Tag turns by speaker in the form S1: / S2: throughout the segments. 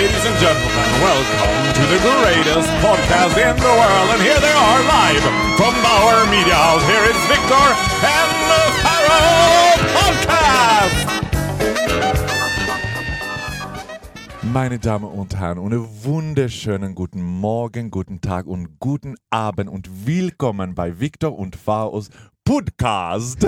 S1: Ladies and gentlemen, welcome to the greatest podcast in the world. And here they are live from Bauer Media House. Here is Victor and the Pharaoh Podcast!
S2: Meine Damen und Herren, einen wunderschönen guten Morgen, guten Tag und guten Abend und willkommen bei Victor und Faos Podcast.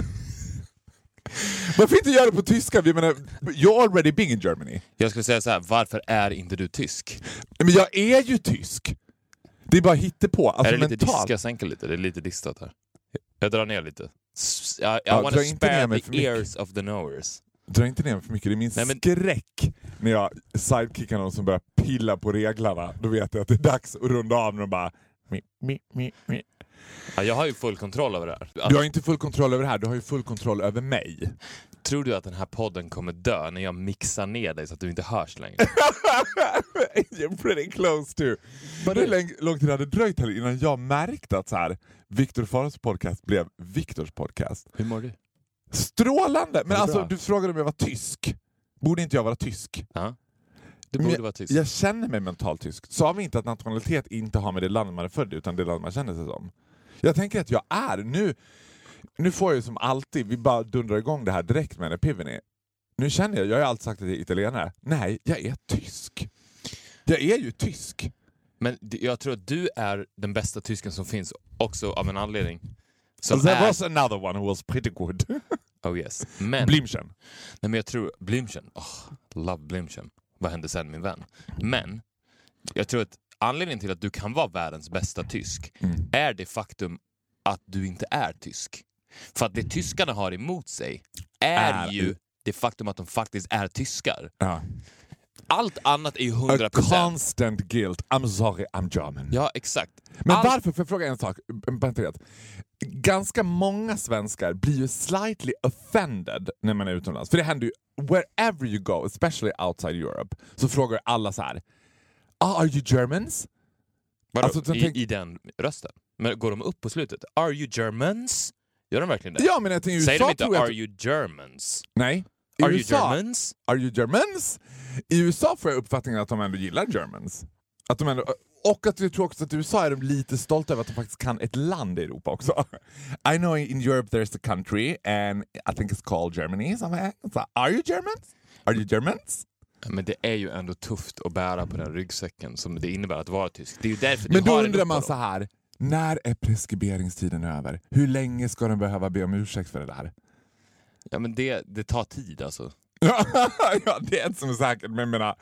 S2: Varför inte göra det på tyska? Vi menar, you're already big in Germany.
S3: Jag skulle säga så här, varför är inte du tysk?
S2: Men jag är ju tysk. Det är bara hittepå. Alltså
S3: är det lite
S2: mentalt.
S3: diska? Sänka lite, det är lite distat här. Jag drar ner lite. I, I
S2: Ja,
S3: wanna spare the ears of the knowers.
S2: Dra inte ner mig för mycket, det är min
S3: Nej, men-
S2: skräck när jag sidekickar någon som börjar pilla på reglarna. Då vet jag att det är dags att runda av när de bara... Mi, mi, mi.
S3: Ja, jag har ju full kontroll över det här.
S2: Du har inte full kontroll över det här, du har ju full kontroll över mig.
S3: Tror du att den här podden kommer dö när jag mixar ner dig så att du inte hörs längre?
S2: You're pretty close to. Hur lång, lång tid hade det dröjt här innan jag märkte att så här, Viktor Faros podcast blev Viktors podcast?
S3: Hur mår du?
S2: Strålande! Men alltså,
S3: bra?
S2: du frågade om jag var tysk. Borde inte jag vara tysk?
S3: Ja. Du
S2: Men
S3: borde
S2: jag,
S3: vara tysk.
S2: Jag känner mig mentalt tysk. Sa vi inte att nationalitet inte har med det land man är född i, utan det land man känner sig som? Jag tänker att jag är, nu, nu får jag som alltid, vi bara dundrar igång det här direkt med en epiphany. Nu känner jag, jag har alltid sagt att jag är italienare. Nej, jag är tysk. Jag är ju tysk.
S3: Men jag tror att du är den bästa tysken som finns, också av en anledning. Som
S2: There
S3: är...
S2: was another one who was pretty good.
S3: Oh yes. Men,
S2: Blimchen.
S3: nej, men jag tror... Blimchen. Oh, love Blimchen. Vad hände sen min vän? Men, jag tror att anledningen till att du kan vara världens bästa tysk
S2: Mm.
S3: är det faktum att du inte är tysk. För att det tyskarna har emot sig är,
S2: Är-
S3: ju det faktum att de faktiskt är tyskar.
S2: Ja.
S3: Allt annat är ju
S2: A
S3: 100%.
S2: constant guilt. I'm sorry, I'm German.
S3: Ja, exakt.
S2: Men
S3: Allt-
S2: varför, får jag fråga en sak? Ganska många svenskar blir ju slightly offended när man är utomlands. För det händer ju, wherever you go, especially outside Europe, så frågar alla så här. Ah, are you Germans?
S3: Vadå?
S2: Alltså, så
S3: I, I den rösten? Men går de upp på slutet? Are you Germans? Gör de verkligen det?
S2: Ja, men jag
S3: Säger de inte are you Germans?
S2: Nej. I
S3: Are you
S2: USA,
S3: Germans?
S2: Are you Germans? I USA får jag uppfattningen att de ändå gillar Germans. Att de ändå, och att jag tror också att i USA är de lite stolta över att de faktiskt kan ett land i Europa också. I know in Europe there's a country and I think it's called Germany. So, are you Germans? Are you Germans?
S3: Men det är ju ändå tufft att bära på den ryggsäcken som det innebär att vara tysk. Det är ju därför
S2: Men då undrar man så här. när är preskriberingstiden över? Hur länge ska de behöva be om ursäkt för det där?
S3: Ja men det, det tar tid alltså.
S2: ja, det är inte som är säkert, men jag menar,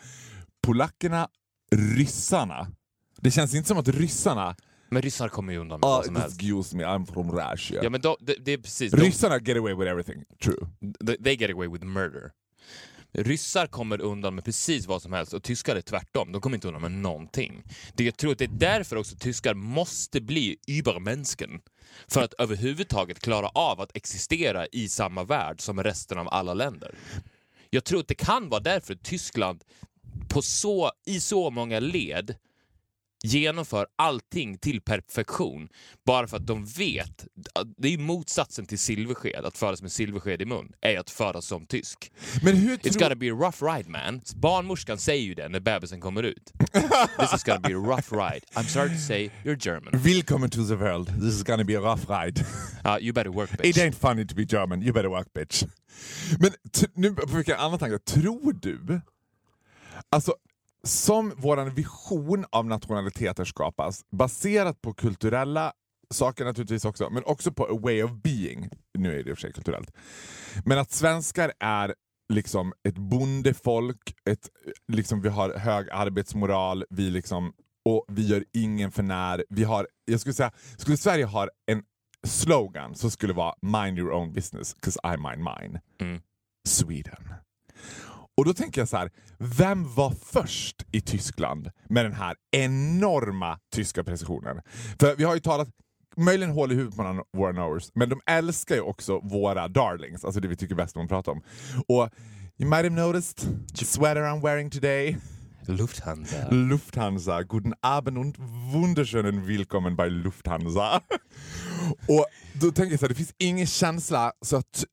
S2: polackerna, ryssarna. Det känns inte som att ryssarna
S3: Men ryssar kommer ju undan med
S2: Uh,
S3: vad som helst.
S2: excuse me, I'm from Russia.
S3: Ja men då, det, det är precis, de,
S2: Ryssarna get away with everything, true.
S3: they they get away with murder. Ryssar kommer undan med precis vad som helst och tyskar är tvärtom. De kommer inte undan med någonting. Det, jag tror att det är därför också tyskar måste bli übermänsken För att överhuvudtaget klara av att existera i samma värld som resten av alla länder. Jag tror att det kan vara därför Tyskland på så, i så många led genomför allting till perfektion bara för att de vet, det är motsatsen till silversked, att födas med silversked i mun, är att födas som tysk.
S2: Men hur
S3: It's gonna be a rough ride man. Barnmorskan säger ju det när bebisen kommer ut. This is gonna be a rough ride. I'm sorry to say, you're German.
S2: Welcome to the world. This is gonna be a rough ride.
S3: Uh, you better work bitch.
S2: It ain't funny to be German, you better work bitch. Men nu fick jag en annan tanke. Tror du, alltså som vår vision av nationaliteter skapas, baserat på kulturella saker naturligtvis också, men också på a way of being. Nu är det i och för sig kulturellt. Men att svenskar är liksom ett bondefolk, ett, liksom vi har hög arbetsmoral, vi liksom, och vi gör ingen för när. Vi har, jag skulle säga, skulle Sverige ha en slogan så skulle det vara mind your own business, 'cause I mind mine.
S3: Mm.
S2: Sweden. Och då tänker jag så här, vem var först i Tyskland med den här enorma tyska precisionen? För vi har ju talat möjligen hål i huvudet på våra knowers, men de älskar ju också våra darlings, alltså det vi tycker bäst om att prata om. Och you might have noticed the sweater I'm wearing today.
S3: Lufthansa.
S2: Lufthansa. Guten Abend und wunderschönen willkommen bei Lufthansa. och då tänker jag så här, det finns ingen känsla så att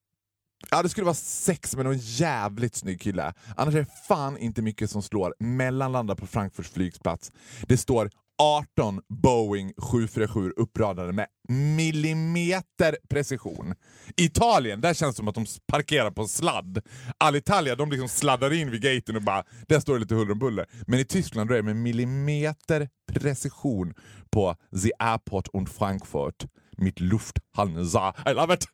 S2: Ja, det skulle vara sex med någon jävligt snygg kille. Annars är det fan inte mycket som slår mellanlanda på Frankfurts flygplats. Det står 18 Boeing 747 uppradade med millimeter precision. I Italien, där känns det som att de parkerar på sladd. Alitalia, de liksom sladdar in vid gaten och bara, där står det lite huller om buller. Men i Tyskland då är det med millimeter precision på The Airport und Frankfurt. Mitt Lufthansa. I love it!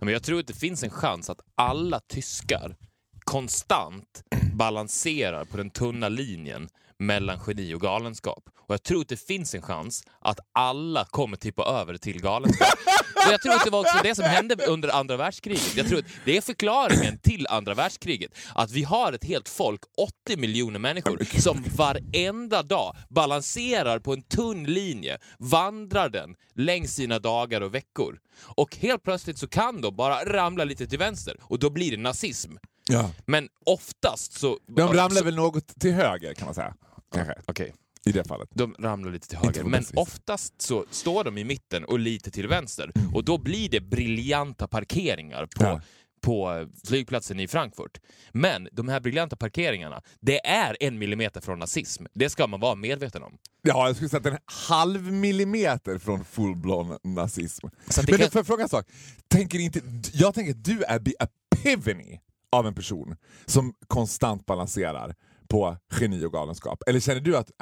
S3: Men jag tror att det finns en chans att alla tyskar konstant balanserar på den tunna linjen mellan geni och galenskap. Och jag tror att det finns en chans att alla kommer tippa över till galenskap. Och jag tror att det var också det som hände under andra världskriget. Jag tror att det är förklaringen till andra världskriget. Att vi har ett helt folk, 80 miljoner människor, som varenda dag balanserar på en tunn linje, vandrar den längs sina dagar och veckor. Och helt plötsligt så kan de bara ramla lite till vänster och då blir det nazism.
S2: Ja.
S3: Men oftast så...
S2: De ramlar
S3: så,
S2: väl något till höger kan man säga. Kanske.
S3: Okej.
S2: I det fallet.
S3: De ramlar lite till höger. Men oftast så står de i mitten och lite till vänster.
S2: Mm.
S3: Och då blir det briljanta parkeringar på,
S2: Ja.
S3: på flygplatsen i Frankfurt. Men de här briljanta parkeringarna, det är en millimeter från nazism. Det ska man vara medveten om.
S2: Ja, jag skulle säga att är halv millimeter från full-blown nazism.
S3: Så det
S2: Men
S3: kan-
S2: får jag fråga en sak? Tänker inte, jag tänker att du är the epiphany av en person som konstant balanserar på geni och galenskap. Eller känner du att I,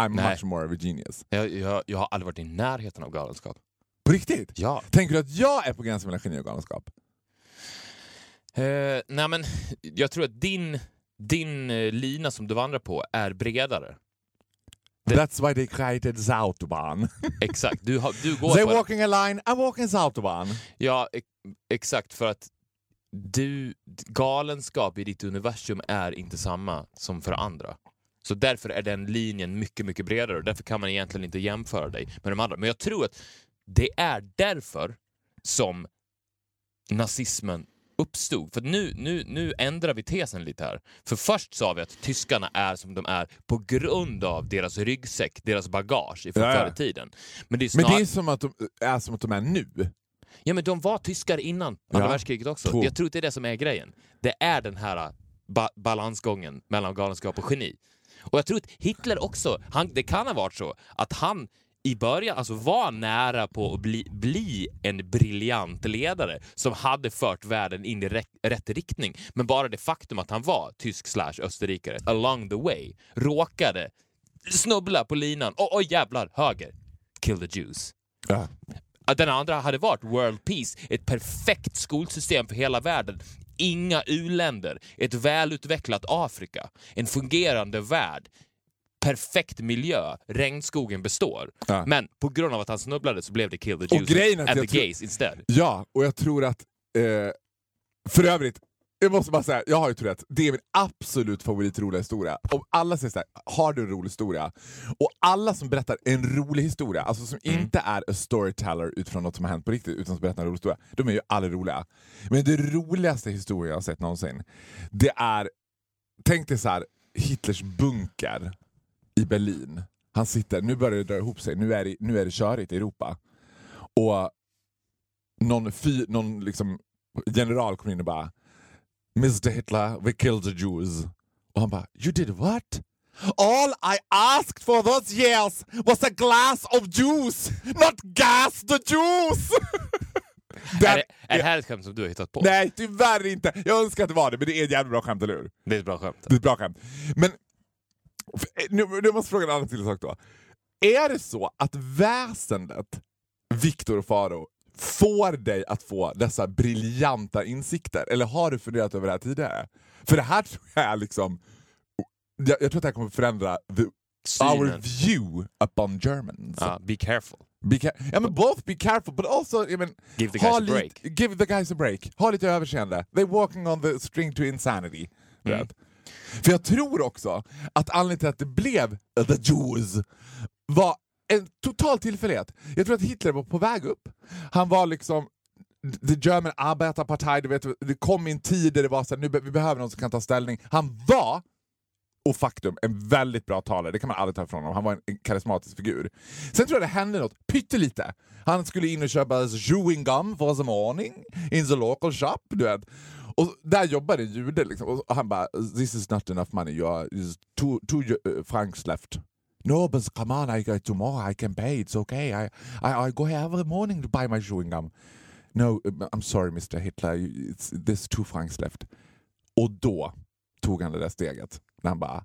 S2: I'm
S3: Nej.
S2: much more of a genius?
S3: Jag, jag, jag har aldrig varit i närheten av galenskap.
S2: På riktigt?
S3: Ja.
S2: Tänker du att jag är på gränsen mellan geni och galenskap?
S3: Eh, nej men, jag tror att din, din eh, lina som du vandrar på är bredare. Det-
S2: That's why they created the Autobahn.
S3: Exakt. Du, har, du går
S2: They're walking a line, I'm walking Autobahn.
S3: Ja, ex- exakt. För att du, galenskap i ditt universum är inte samma som för andra. Så därför är den linjen mycket, mycket bredare och därför kan man egentligen inte jämföra dig med de andra. Men jag tror att det är därför som nazismen uppstod. För nu, nu, nu ändrar vi tesen lite här. För först sa vi att tyskarna är som de är på grund av deras ryggsäck, deras bagage ifrån
S2: Ja, ja.
S3: förr i tiden. Men det är
S2: Men
S3: snar...
S2: det är som att de är som att de är nu.
S3: Ja men de var tyskar innan andra
S2: Ja.
S3: världskriget också.
S2: Två.
S3: Jag tror att det är det som är grejen. Det är den här äh, ba balansgången mellan galenskap och geni. Och jag tror att Hitler också, han, det kan ha varit så att han i början alltså var nära på att bli, bli en briljant ledare som hade fört världen in i rätt, rätt riktning. Men bara det faktum att han var tysk slash österrikare along the way råkade snubbla på linan. Oj oh, jävlar, höger. Kill the Jews.
S2: Ja.
S3: Att den andra hade varit World Peace, ett perfekt skolsystem för hela världen. Inga u-länder, ett välutvecklat Afrika, en fungerande värld, perfekt miljö, regnskogen består.
S2: Ja.
S3: Men på grund av att han snubblade så blev det Kill the Jews and the
S2: tror-
S3: gays instead.
S2: Ja, och jag tror att... Eh, för övrigt, jag måste bara säga, jag har ju Tourette. Det är min absolut favoritroliga historia. Om alla säger såhär, har du en rolig historia? Och alla som berättar en rolig historia, alltså som
S3: Mm.
S2: inte är a storyteller utifrån något som har hänt på riktigt, utan som berättar en rolig historia, de är ju aldrig roliga. Men det roligaste historia jag har sett någonsin, det är, tänk dig så här, Hitlers bunker i Berlin. Han sitter, nu börjar det dra ihop sig, nu är det, nu är det körigt i Europa. Och någon, fy, någon liksom general kommer in och bara Mr Hitler, we killed the Jews. Och han bara You did what? All I asked for those years was a glass of juice, not gas the Jews!
S3: Är
S2: Där-
S3: det, är det här ett skämt som du har hittat på?
S2: Nej, tyvärr inte. Jag önskar att det var det, men det är ett jävla bra skämt, eller hur?
S3: Det är ett bra skämt.
S2: Det är ett bra skämt. Men f- nu, nu måste jag fråga en annan till sak då. Är det så att väsendet Viktor och Faro får dig att få dessa briljanta insikter? Eller har du funderat över det här tidigare? För det här tror jag är liksom... Jag, jag tror att det här kommer förändra the, our view upon Germans.
S3: Ja, be careful.
S2: Be ca- ja, men both be careful but also I mean,
S3: Give the guys a break.
S2: give the guys a break. Ha lite överseende. They're walking on the string to insanity.
S3: Mm.
S2: vet. För jag tror också att anledningen till att det blev the Jews var en total tillfällighet. Jag tror att Hitler var på väg upp. Han var liksom The German Arbetarpartei, du vet, det kom en tid där det var så här, nu be- vi behöver någon som kan ta ställning. Han var, och faktum, en väldigt bra talare. Det kan man aldrig ta ifrån honom. Han var en, en karismatisk figur. Sen tror jag det hände något pyttelite. Han skulle in och köpa chewing gum for the morning in the local shop. Du vet. Och där jobbade en jude liksom. och han bara “This is not enough money, you are, two, two uh, francs left”. No, but come on, I go tomorrow. I can pay. It's okay. I, I, I go here every morning to buy my chewing gum. No, uh, I'm sorry Mr Hitler. It's, there's two francs left. Och då tog han det där steget. När han bara...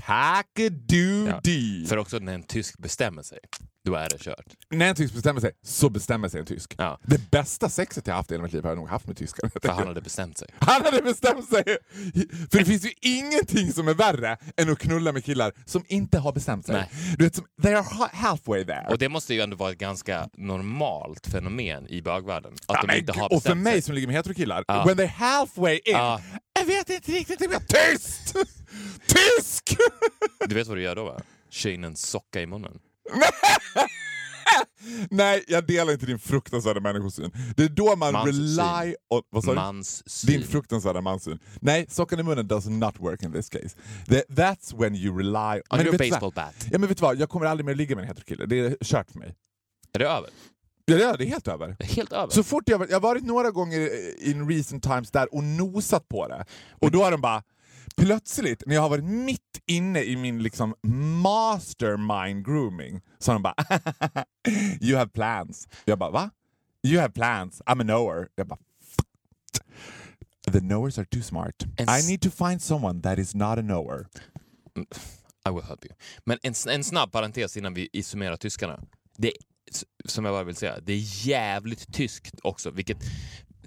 S2: Kakadoodie!
S3: För också när en tysk bestämmer sig, då är det kört.
S2: När en tysk bestämmer sig, så bestämmer sig en tysk.
S3: Ja.
S2: Det bästa sexet jag haft i hela mitt liv har jag nog haft med tyskar.
S3: För han hade bestämt sig.
S2: Han hade bestämt sig! För det finns ju ingenting som är värre än att knulla med killar som inte har bestämt sig.
S3: Nej.
S2: Du vet, som, they are ha- halfway there.
S3: Och det måste ju ändå vara ett ganska normalt fenomen i bögvärlden. Att
S2: Ja,
S3: de inte har
S2: gud, och för
S3: bestämt
S2: mig
S3: sig.
S2: som ligger med heterokillar,
S3: Ja.
S2: when they're halfway in,
S3: Ja.
S2: Jag vet inte riktigt om jag... Tyst! Tysk!
S3: Du vet vad du gör då va? Kör en socka i munnen.
S2: Nej, jag delar inte din fruktansvärda människosyn. Det är då man
S3: Manssyn.
S2: rely on... Vad sa du?
S3: Mans
S2: Din fruktansvärda manssyn. Nej, sockan i munnen does not work in this case. The, that's when you rely...
S3: On your
S2: du vad?
S3: baseball bat.
S2: Ja men vet du vad, jag kommer aldrig mer ligga med en heterokille. Det är kört för mig.
S3: Är det över?
S2: Ja, det är det är helt över.
S3: Är helt över.
S2: Så fort jag, jag har varit några gånger in recent times där och nosat på det. Och då har de bara, plötsligt när jag har varit mitt inne i min liksom mastermind grooming, så har de bara You have plans. Jag bara va? You have plans, I'm a knower. Jag bara The knowers are too smart. I need to find someone that is not a knower.
S3: I will help you. Men en, en snabb parentes innan vi summerar tyskarna. Det, som jag bara vill säga, det är jävligt tyskt också, vilket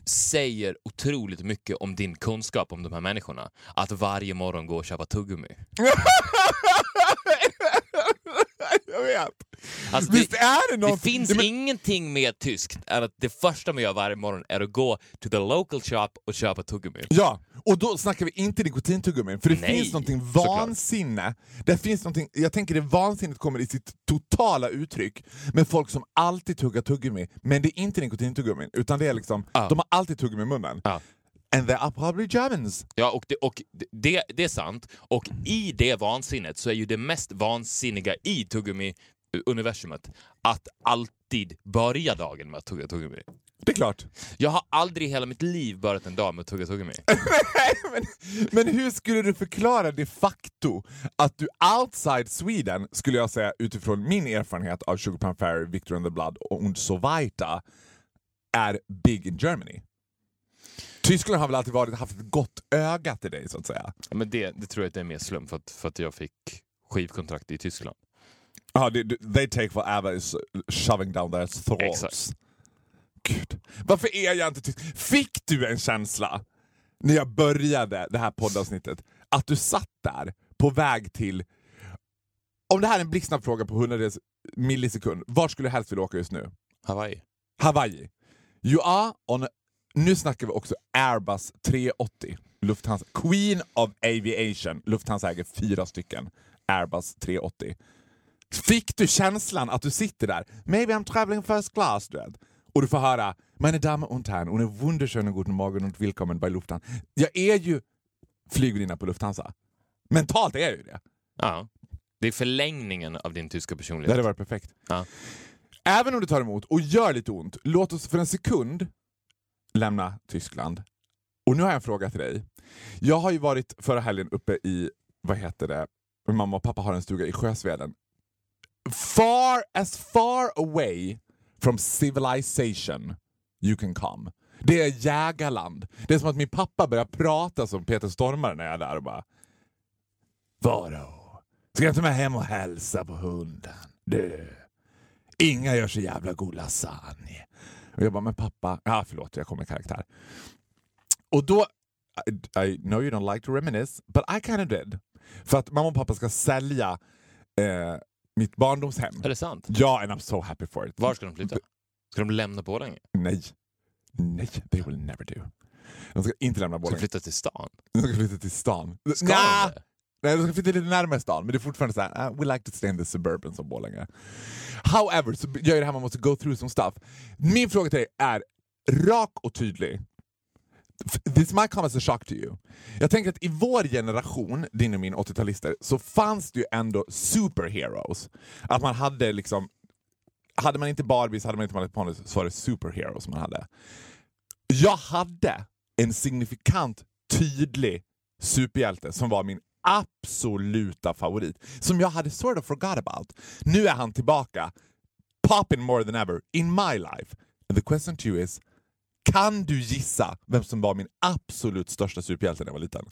S3: säger otroligt mycket om din kunskap om de här människorna. Att varje morgon gå och köpa tuggummi.
S2: jag vet.
S3: Alltså,
S2: Visst
S3: det,
S2: är det
S3: det
S2: något...
S3: finns
S2: Ja, men-
S3: ingenting mer tyskt än att det första man gör varje morgon är att gå to the local shop och köpa tuggummi.
S2: Ja, och då snackar vi inte nikotintuggummin, för det
S3: Nej,
S2: finns någonting
S3: såklart.
S2: vansinne. Det finns någonting, jag tänker det vansinnet kommer i sitt totala uttryck med folk som alltid tuggar tuggummi, men det är inte nikotintuggummin, utan det är liksom,
S3: Ja.
S2: de har alltid tuggummi i munnen.
S3: Ja.
S2: And they are probably Germans.
S3: Ja, och, det, och det, det är sant. Och i det vansinnet så är ju det mest vansinniga i tuggummi-universumet att alltid börja dagen med att tugga tuggummi.
S2: Det är klart.
S3: Jag har aldrig i hela mitt liv börjat en dag med att tugga tuggummi.
S2: men, men hur skulle du förklara de facto att du outside Sweden, skulle jag säga utifrån min erfarenhet av Sugar Plum Fairy, Victor and the Blood och Und so weiter, är big in Germany? Tyskland har väl alltid varit, haft ett gott öga till dig så att säga.
S3: Ja, Men det, det tror jag att det är mer slum för att, för att jag fick skivkontrakt i Tyskland.
S2: Ja, det- they take whatever is shoving down their throats.
S3: Exakt.
S2: Gud. Varför är jag inte tysk? Fick du en känsla när jag började det här poddavsnittet att du satt där på väg till... Om det här är en blixtsnabb fråga på hundradels millisekund, var skulle du helst vilja åka just nu?
S3: Hawaii.
S2: Hawaii. You are on... Nu snackar vi också Airbus 380. Lufthansa. Queen of Aviation. Lufthansa äger fyra stycken Airbus 380. Fick du känslan att du sitter där, maybe I'm traveling first class, du vet. Och du får höra Meine Damen und Herren, en wunderschönen guten Morgen und willkommen bei Lufthansa. Jag är ju flygvärdinna på Lufthansa. Mentalt är jag ju det.
S3: Ja. Det är förlängningen av din tyska
S2: Det
S3: personlighet.
S2: hade varit perfekt.
S3: Ja.
S2: Även om det tar emot och gör lite ont, låt oss för en sekund lämna Tyskland. Och nu har jag en fråga till dig. Jag har ju varit förra helgen uppe i, vad heter det, Min mamma och pappa har en stuga i Sjösveden. Far, as far away from civilization you can come. Det är jägarland. Det är som att min pappa börjar prata som Peter Stormare när jag är där och bara Vadå? Ska jag ta med hem och hälsa på hunden? Du. Inga gör så jävla god lasagne. Och jag bara, men pappa, ja förlåt jag kommer i karaktär. Och då, I, I know you don't like to reminisce, but I kind of did. För att mamma och pappa ska sälja eh, mitt barndomshem.
S3: Är det sant?
S2: Ja, and I'm so happy for it.
S3: Var ska de flytta? Ska de lämna Borlänge?
S2: Nej. Nej, they will never do. De ska inte lämna
S3: Ska
S2: Borlänge.
S3: flytta till stan?
S2: De ska flytta till stan.
S3: Ska
S2: Nja,
S3: de?
S2: Nej, de ska flytta lite närmare stan, men det är fortfarande så här, uh, we like to stay in the suburban som Borlänge. However, så gör det här man måste go through some stuff. Min fråga till dig är rak och tydlig. This might come as a shock to you. Jag tänker att i vår generation, din och min 80-talister, så fanns det ju ändå superheroes. Att man hade liksom hade man inte Barbies, hade man inte My så var det superheroes man hade. Jag hade en signifikant tydlig superhjälte som var min absoluta favorit. Som jag hade sort of forgot about. Nu är han tillbaka, popping more than ever, in my life. And the question to you is, kan du gissa vem som var min absolut största superhjälte när jag var liten?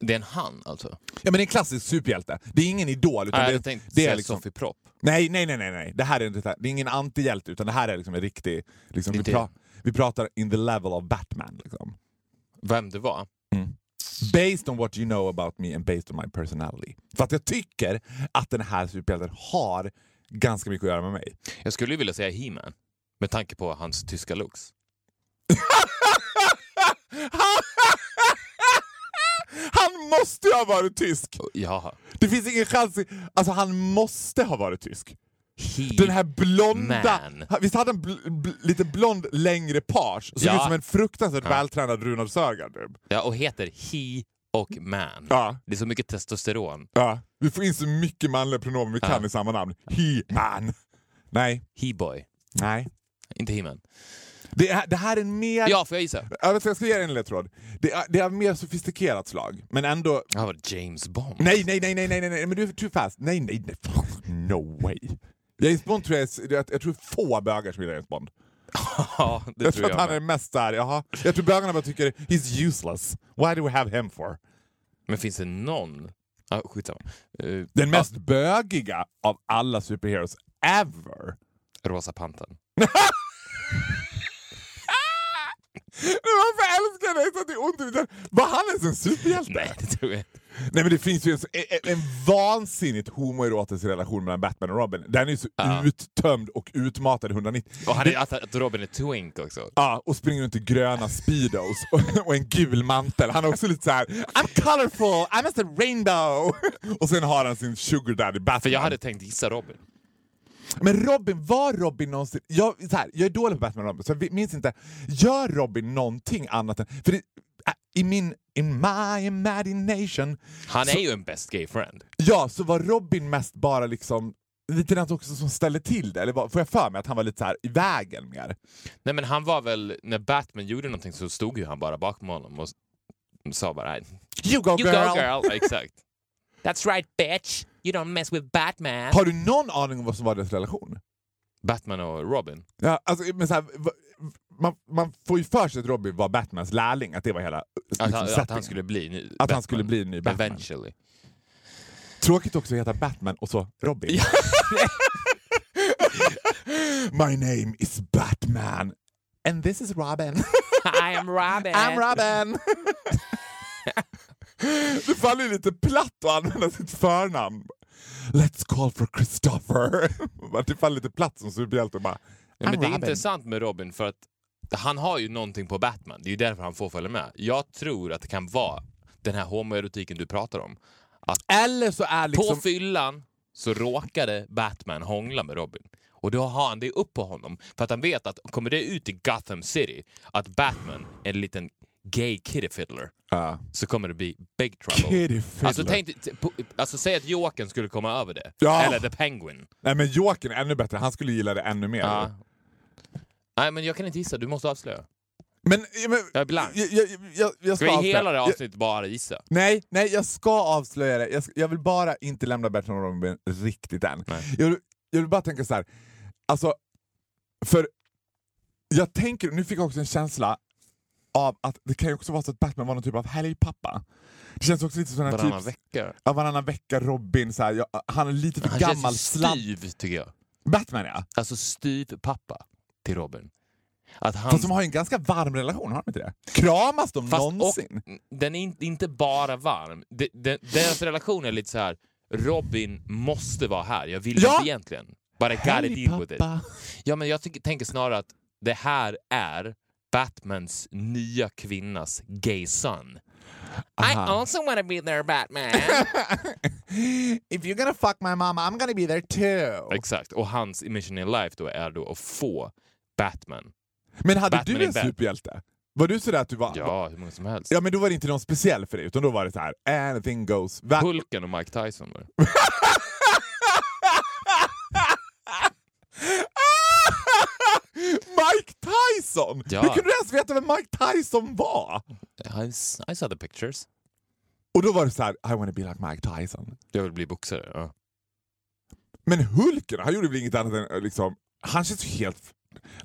S3: Det är en han alltså?
S2: Ja men det är en klassisk superhjälte. Det är ingen idol. Utan
S3: Nej,
S2: det,
S3: hade tänkt
S2: det är liksom,
S3: Sofie Propp.
S2: Nej, nej, nej, nej, nej. Det här är, inte, det är ingen antihjälte utan det här är liksom en riktig... Liksom, vi, pra, vi pratar in the level of Batman. Liksom.
S3: Vem det var?
S2: Based on what you know about me and based on my personality. För att jag tycker att den här superhjälten har ganska mycket att göra med mig.
S3: Jag skulle ju vilja säga He-Man. Med tanke på hans tyska looks.
S2: Han måste ju ha varit tysk!
S3: Jaha.
S2: Det finns ingen chans. Alltså han måste ha varit tysk.
S3: He
S2: Den här blonda...
S3: Man.
S2: Visst hade han bl bl lite blond längre page? Såg
S3: Ja.
S2: ut som en fruktansvärt
S3: Ja.
S2: vältränad Runar Sörgard. Typ.
S3: Ja, och heter He och Man.
S2: Ja.
S3: Det är så mycket testosteron.
S2: Ja. Vi får in så mycket manliga pronomen vi kan i samma namn. He, man. Nej.
S3: He-boy.
S2: Nej.
S3: Inte He-Man.
S2: Det, är, det här är en mer...
S3: Ja, får jag gissa?
S2: Jag ska ge dig en ledtråd. Det är, det är mer sofistikerat slag, men ändå...
S3: Ja, var James Bond?
S2: Nej, nej, nej, nej, nej, nej, nej, men du är too fast. Nej, nej, nej. No way. James Bond tror jag, jag, jag tror få bögar som gillar James Bond.
S3: Ja, det
S2: jag
S3: tror jag
S2: att han
S3: med.
S2: är mest där, jaha. Jag tror bögarna bara tycker he's useless. Why do we have him for?
S3: Men finns det någon... Ah, skitsamma. Uh,
S2: Den mest bögiga av alla superheroes ever.
S3: Rosa Pantern.
S2: Varför älskar jag dig så att det är ont i? Var han ens en superhjälte?
S3: Nej, det tror jag inte.
S2: Nej men det finns ju en, en, en vansinnigt homoerotisk relation mellan Batman och Robin. Den är ju så
S3: Ja.
S2: uttömd och utmatad i 190.
S3: Och han är, att, att Robin är twink också.
S2: Ja, och springer runt i gröna speedos och, och en gul mantel. Han är också lite så här: I'm colorful, I'm just a rainbow. Och sen har han sin sugar daddy Batman.
S3: För jag hade tänkt gissa Robin.
S2: Men Robin, var Robin någonsin... Jag, så här, jag är dålig på Batman och Robin, så jag minns inte. Gör Robin någonting annat än... För det, i min... In my imagination...
S3: Han
S2: så,
S3: är ju en best gay friend.
S2: Ja, så var Robin mest bara liksom... Lite den också som ställde till det, eller får jag för mig att han var lite så här i vägen mer?
S3: Nej men han var väl, när Batman gjorde någonting så stod ju han bara bakom honom och sa bara
S2: You go
S3: You
S2: girl!
S3: go girl! Exakt. That's right bitch! You don't mess with Batman!
S2: Har du någon aning om vad som var deras relation?
S3: Batman och Robin.
S2: Ja, alltså, men så här, man, man får ju för sig att Robin var Batmans lärling, att det var hela
S3: Att, han, att han skulle bli ny
S2: Att
S3: Batman.
S2: han skulle bli ny Batman.
S3: Eventually.
S2: Tråkigt också att heta Batman och så Robin. My name is Batman. And this is Robin.
S3: I am Robin!
S2: I'm Robin! det faller lite platt att använda sitt förnamn. Let's call for Christopher. det faller lite platt som superhjälte. Bara,
S3: Ja, men
S2: I'm
S3: det är
S2: Robin.
S3: intressant med Robin för att han har ju någonting på Batman. Det är ju därför han får följa med. Jag tror att det kan vara den här homoerotiken du pratar om.
S2: Eller så är liksom...
S3: På fyllan så råkade Batman hångla med Robin. Och då har han det upp på honom. För att han vet att kommer det ut i Gotham City att Batman är en liten gay kitty fiddler
S2: Ja.
S3: så kommer det bli big trouble.
S2: Kitty fiddler.
S3: Alltså, tänk, alltså säg att Jokern skulle komma över det.
S2: Ja.
S3: Eller The Penguin.
S2: Nej men Jokern är ännu bättre, han skulle gilla det ännu mer.
S3: Ja. Nej men jag kan inte gissa, du måste avslöja.
S2: Men, men
S3: Jag är blank.
S2: jag, jag, jag, jag
S3: Ska
S2: ska
S3: vi
S2: avslöja.
S3: hela det avsnittet bara gissa?
S2: Nej, nej, jag ska avslöja det. Jag, jag vill bara inte lämna Bertrand och Robin riktigt än. Jag vill, jag vill bara tänka så här. Alltså, för jag tänker, nu fick jag också en känsla av att det kan ju också vara så att Batman var någon typ av helgpappa. Det känns också lite som
S3: Varannan
S2: typ,
S3: vecka.
S2: ja, varannan vecka Robin, så här, han är lite för
S3: Han
S2: gammal
S3: känns
S2: sladd.
S3: styv tycker jag.
S2: Batman ja.
S3: Alltså styv pappa till Robin. Att han...
S2: Fast de har ju en ganska varm relation, har de inte det? Kramas de
S3: Fast
S2: någonsin?
S3: Och, den är in, inte bara varm. De, de, deras relation är lite så här. Robin måste vara här. Jag vill
S2: Ja!
S3: inte egentligen. But I gotta deal with it. Ja, men jag tycker, tänker snarare att det här är Batmans nya kvinnas gay son. I also want to be there Batman.
S2: If you're gonna fuck my mama I'm gonna be there too.
S3: Exakt, och hans mission in life då är då att få Batman.
S2: Men hade
S3: Batman
S2: du en superhjälte? Var du sådär att du var...
S3: Ja, hur många som helst.
S2: Ja men då var det inte någon speciell för dig utan då var det så här: anything goes. Va-
S3: Hulken och Mike Tyson var det.
S2: Mike Tyson!
S3: Ja.
S2: Hur kunde du ens veta vem Mike Tyson var?
S3: I, I saw the pictures.
S2: Och då var det så här: I wanna be like Mike Tyson.
S3: Jag vill bli boxare. Ja.
S2: Men Hulken, han gjorde väl inget annat än liksom... Han känns ju helt...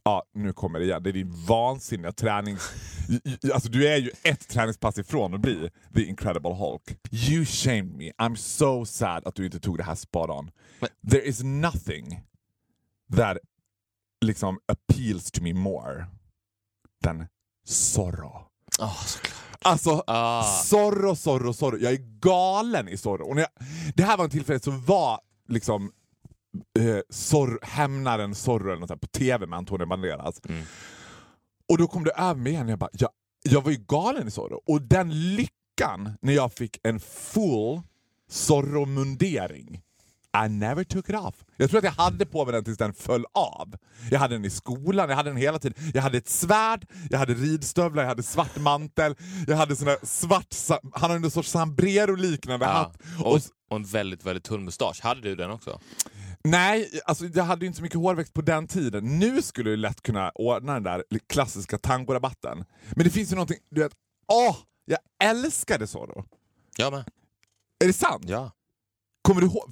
S2: Ja, nu kommer det igen. Det är din vansinniga tränings... I- Alltså du är ju ett träningspass ifrån att bli the incredible Hulk. You shamed me. I'm so sad att du inte tog det här spot on. There is nothing that liksom appeals to me more than Zorro.
S3: Oh, såklart.
S2: Alltså,
S3: Ah.
S2: Zorro, Zorro, Zorro. Jag är galen i Zorro. Och jag, det här var en tillfälle som var liksom eh, hämnaren Zorro eller något sånt på tv med Antonio Banderas.
S3: Mm.
S2: Och då kom det över mig igen. Jag, bara, jag, jag var ju galen i Zorro. Och den lyckan när jag fick en full Zorro-mundering. I never took it off. Jag tror att jag hade på mig den tills den föll av. Jag hade den i skolan, jag hade den hela tiden. Jag hade ett svärd, jag hade ridstövlar, jag hade svart mantel, jag hade sån svart... Han hade en sorts sombrero-liknande
S3: Ja.
S2: hatt.
S3: Och,
S2: och
S3: en väldigt, väldigt tunn mustasch. Hade du den också?
S2: Nej, alltså jag hade ju inte så mycket hårväxt på den tiden. Nu skulle jag lätt kunna ordna den där klassiska tangorabatten. Men det finns ju någonting, du vet, åh! Jag älskade Zorro.
S3: Jag med.
S2: Är det sant?
S3: Ja.
S2: Kommer du ihåg,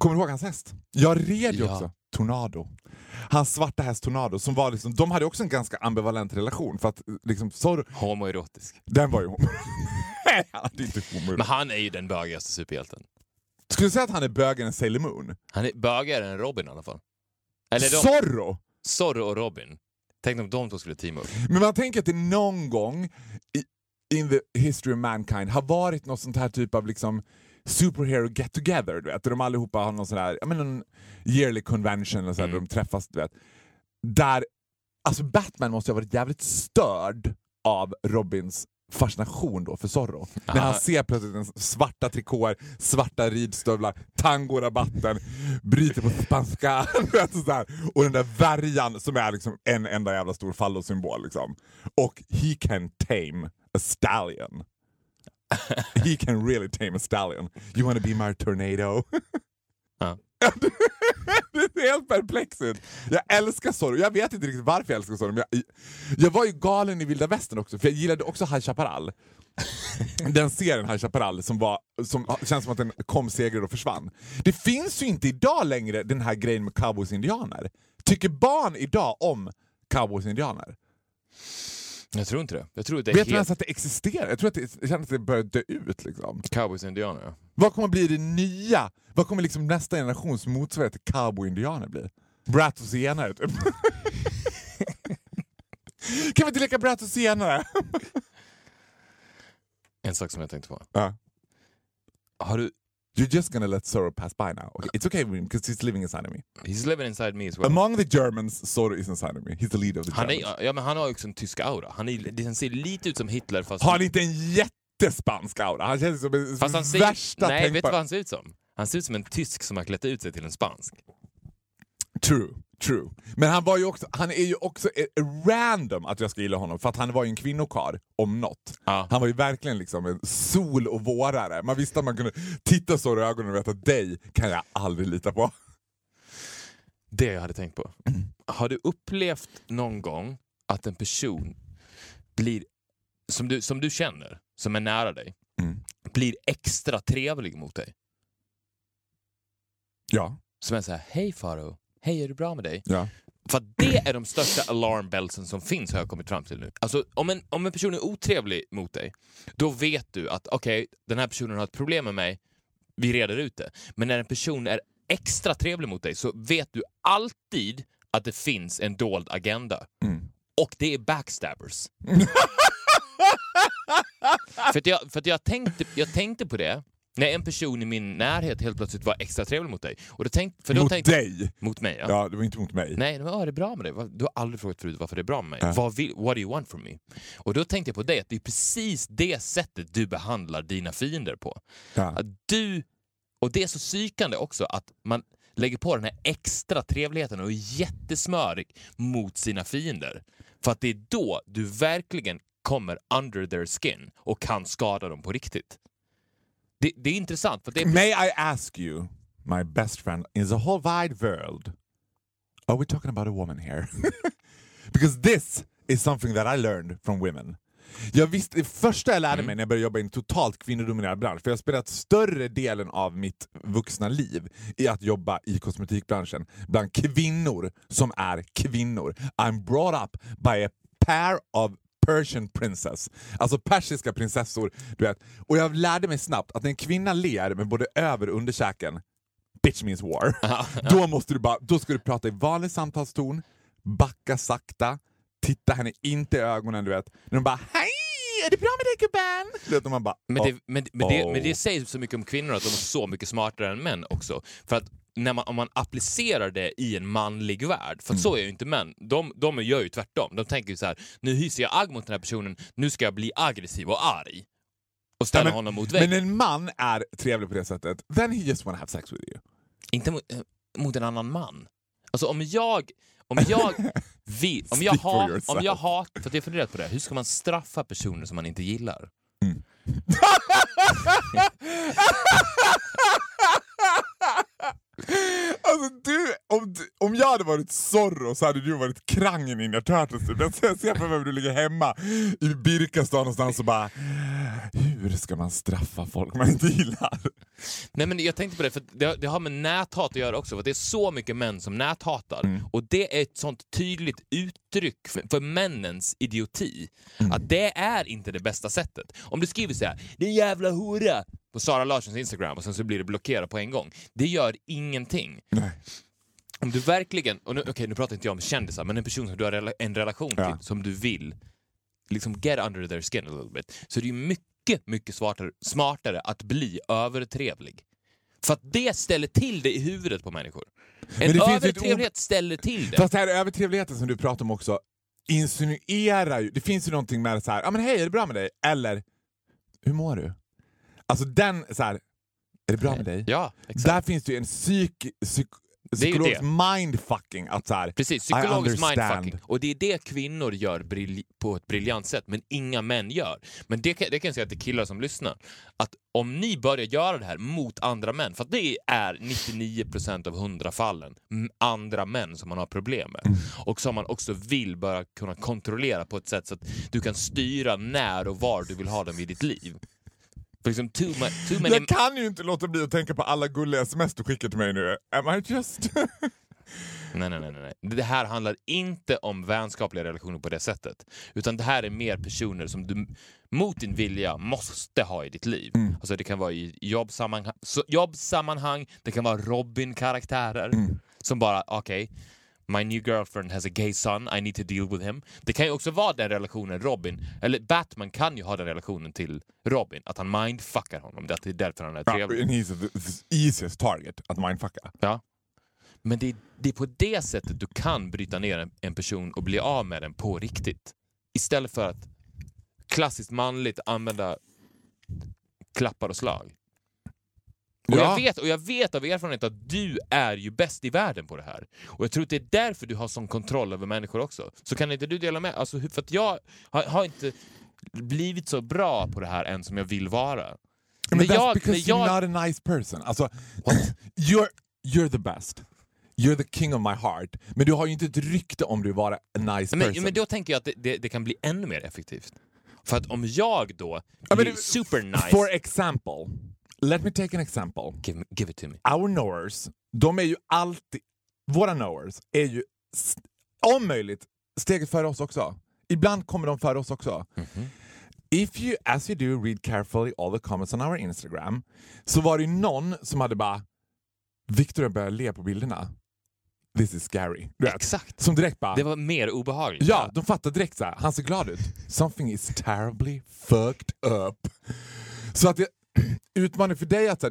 S2: kommer du ihåg hans häst? Jag red ju
S3: Ja.
S2: också. Tornado. Hans svarta häst Tornado. Som var liksom, de hade också en ganska ambivalent relation. För att liksom, Zorro,
S3: Homoerotisk.
S2: den var ju homo. Nej, han hade inte homo.
S3: Men han är ju den bögigaste superhjälten.
S2: Skulle du säga att han är bögare än Sailor Moon?
S3: Han är bögigare än Robin i alla fall. Eller de,
S2: Zorro!
S3: Zorro och Robin. Tänk om de två skulle teama upp.
S2: Men man tänker att det någon gång i, in the history of mankind har varit något sånt här typ av liksom superhero get together, du vet. Där de allihopa har någon sån här, ja men någon yearly convention och så här,
S3: Mm.
S2: där de träffas, du vet. Där, alltså Batman måste ha varit jävligt störd av Robins fascination då för Zorro. När han
S3: Aha.
S2: ser plötsligt en svarta trikåer, svarta ridstövlar, tangorabatten, bryter på spanska och den där värjan som är liksom en enda jävla stor fallosymbol. Liksom. Och he can tame a stallion. He can really tame a stallion. You wanna be my tornado?
S3: Ja.
S2: det är helt perplexigt. Jag älskar Zorro. Jag vet inte riktigt varför jag älskar Zorro. Men jag, jag var ju galen i vilda västern också, för jag gillade också High Chaparral. Den serien High Chaparral som, var, som känns som att den kom, segrade och försvann. Det finns ju inte idag längre den här grejen med cowboys indianer. Tycker barn idag om cowboys indianer?
S3: Jag tror inte det. Jag tror det
S2: Vet du
S3: helt
S2: ens att det existerar? Jag tror att det, jag känner att det börjar dö ut. Liksom.
S3: cowboys och indianer. ja.
S2: Vad kommer bli det nya? Vad kommer liksom nästa generations motsvarighet till cowboy-indianer bli? Brat och senare typ. kan vi inte leka brat och senare?
S3: En sak som jag tänkte på.
S2: Ja.
S3: Har du...
S2: You're just gonna let Zorro pass by now. Okay, it's okay because he's living inside of me.
S3: He's living inside me as well.
S2: Among the Germans, Zorro is inside of me. He's the leader of the
S3: Han,
S2: Germans.
S3: är, ja, men han har också en tysk aura. Han, är, han ser lite ut som Hitler fast...
S2: Har han inte en jättespansk aura? Han känns som en
S3: fast han ser,
S2: värsta
S3: Nej, vet du vad han ser ut som? Han ser ut som en tysk som har klätt ut sig till en spansk.
S2: True, true. Men han var ju också, han är ju också eh, random att jag ska gilla honom för att han var ju en kvinnokar om något.
S3: Ja.
S2: Han var ju verkligen liksom en sol och vårare. Man visste att man kunde titta så i ögonen och veta att dig kan jag aldrig lita på.
S3: Det jag hade tänkt på. Har du upplevt någon gång att en person blir, som du, som du känner, som är nära dig,
S2: Mm.
S3: blir extra trevlig mot dig?
S2: Ja.
S3: Som är så här, hej Faro, hej är det bra med dig?
S2: ja.
S3: För att det är de största alarmbellsen som finns har jag kommit fram till nu. Alltså om en, om en person är otrevlig mot dig, då vet du att okej, den här personen har ett problem med mig, vi reder ut det. Men när en person är extra trevlig mot dig så vet du alltid att det finns en dold agenda.
S2: Mm.
S3: Och det är backstabbers. för att jag, för jag, tänkte, jag tänkte på det När en person i min närhet helt plötsligt var extra trevlig mot dig. Och då tänk, för då
S2: Mot
S3: tänkte,
S2: dig?
S3: Mot mig, ja.
S2: Ja, det var inte mot mig.
S3: Nej, men, ja, det är bra med dig. Du har aldrig frågat förut varför det är bra med mig.
S2: Ja.
S3: Vad vill, what do you want from me? Och då tänkte jag på dig, att det är precis det sättet du behandlar dina fiender på.
S2: Ja.
S3: Att du, och det är så psykande också att man lägger på den här extra trevligheten och är jättesmörig mot sina fiender. För att det är då du verkligen kommer under their skin och kan skada dem på riktigt. Det, det är intressant. För det är
S2: May I ask you, my best friend, in the whole wide world, are we talking about a woman here? Because this is something that I learned from women. Jag visste, det första jag lärde mig när jag började jobba i en totalt kvinnodominerad bransch, för jag har spelat större delen av mitt vuxna liv i att jobba i kosmetikbranschen bland kvinnor som är kvinnor. I'm brought up by a pair of Persian princess. Alltså persiska prinsessor. Du vet. Och jag lärde mig snabbt att när en kvinna ler med både över och underkäken, bitch means war. Då, måste du bara, då ska du prata i vanlig samtalston, backa sakta, titta henne inte i ögonen. Du vet. När de bara hej, är det bra med dig gubben? Vet, man bara,
S3: Men det,
S2: "Oh,
S3: men, men, det, men
S2: oh."
S3: det säger så mycket om kvinnor att de är så mycket smartare än män också. För att när man, om man applicerar det i en manlig värld, för
S2: Mm.
S3: så är ju inte män, de, de gör ju tvärtom. De tänker ju så här, nu hyser jag agg mot den här personen, nu ska jag bli aggressiv och arg. Och ställa
S2: Ja, men-
S3: honom mot väggen.
S2: Men en man är trevlig på det sättet, then he just wanna have sex with you.
S3: Inte mot, eh, mot en annan man. Alltså om jag, om jag vill, om jag har, om jag har, för att jag funderat på det, hur ska man straffa personer som man inte gillar?
S2: Alltså du, om, du- om jag hade varit Zorro så hade du varit Krang i Ninja Turtles. Typ. Jag ser- ser för mig du ligger hemma i Birkastan någonstans och bara Hur ska man straffa folk man inte gillar?
S3: Nej men jag tänkte på det, för det, det har med näthat att göra också. För det är så mycket män som näthatar.
S2: Mm.
S3: Och det är ett sånt tydligt uttryck för, för männens idioti.
S2: Mm.
S3: Att det är inte det bästa sättet. Om du skriver så här, din jävla hora, på Sara Larssons Instagram och sen så blir det blockerat på en gång. Det gör ingenting.
S2: Nej.
S3: Om du verkligen, och nu, okej, nu pratar inte jag om kändisar, men en person som du har rela- en relation till,
S2: Ja.
S3: som du vill liksom get under their skin a little bit, så är det ju mycket, mycket smartare, smartare att bli övertrevlig. För att det ställer till det i huvudet på människor.
S2: Men
S3: En övertrevlighet ställer till det.
S2: Fast det här övertrevligheten som du pratar om också insinuerar ju, det finns ju någonting med så här, ja men hej är det bra med dig? Eller, hur mår du? Alltså den så här, är det bra med dig?
S3: Ja, exakt.
S2: Där finns det ju en psyk, psyk,
S3: Det är ju
S2: psykologisk
S3: det.
S2: mindfucking att så här,
S3: Precis,
S2: I
S3: psykologisk
S2: understand.
S3: mindfucking. Och det är det kvinnor gör på ett briljant sätt, men inga män gör. Men det kan, det kan jag säga till killar som lyssnar, att om ni börjar göra det här mot andra män, för det är 99% av 100 fallen andra män som man har problem med,
S2: Mm.
S3: och som man också vill börja kunna kontrollera på ett sätt så att du kan styra när och var du vill ha dem i ditt liv. Liksom too, ma- too many...
S2: Jag kan ju inte låta bli att tänka på alla gulliga sms du skickar till mig nu. Am I just...
S3: Nej, nej, nej, nej. Det här handlar inte om vänskapliga relationer på det sättet. Utan det här är mer personer som du mot din vilja måste ha i ditt liv.
S2: Mm.
S3: Alltså det kan vara i jobbsammanhang, jobbsammanhang det kan vara Robin-karaktärer
S2: Mm.
S3: som bara, okej, My new girlfriend has a gay son, I need to deal with him. Det kan ju också vara den relationen Robin, eller Batman kan ju ha den relationen till Robin, att han mindfuckar honom, det är därför han är trevlig.
S2: and he's the easiest target att mindfucka.
S3: Ja. Men det är, det är på det sättet du kan bryta ner en, en person och bli av med den på riktigt. Istället för att klassiskt manligt använda klappar och slag. Och,
S2: Ja.
S3: jag vet, och jag vet av erfarenhet att du är ju bäst i världen på det här. Och jag tror att det är därför du har sån kontroll över människor också. Så kan inte du dela med alltså, För att jag har, har inte blivit så bra på det här än som jag vill vara.
S2: Men
S3: När
S2: that's
S3: jag-
S2: because
S3: jag-
S2: you're not a nice person. Alltså, you're, you're the best. You're the king of my heart. Men du har ju inte ett rykte om du vara a nice
S3: Men,
S2: person.
S3: men då tänker jag att det, det, det kan bli ännu mer effektivt. För att om jag då blir
S2: det-
S3: super nice...
S2: For example, let me take an example.
S3: give, give it to me.
S2: Our knowers, de är ju alltid... Våra knowers är ju om möjligt steget före oss också. Ibland kommer de före oss också.
S3: Mhm.
S2: If you, as you do, read carefully all the comments on our Instagram, så var det någon som hade bara Victor börjar le på bilderna. This is scary. Vet.
S3: Exakt.
S2: Som direkt bara...
S3: Det var mer obehagligt.
S2: Ja, de fattar direkt så här. han ser glad ut. Something is terribly fucked up. Så att jag, utmaning för dig att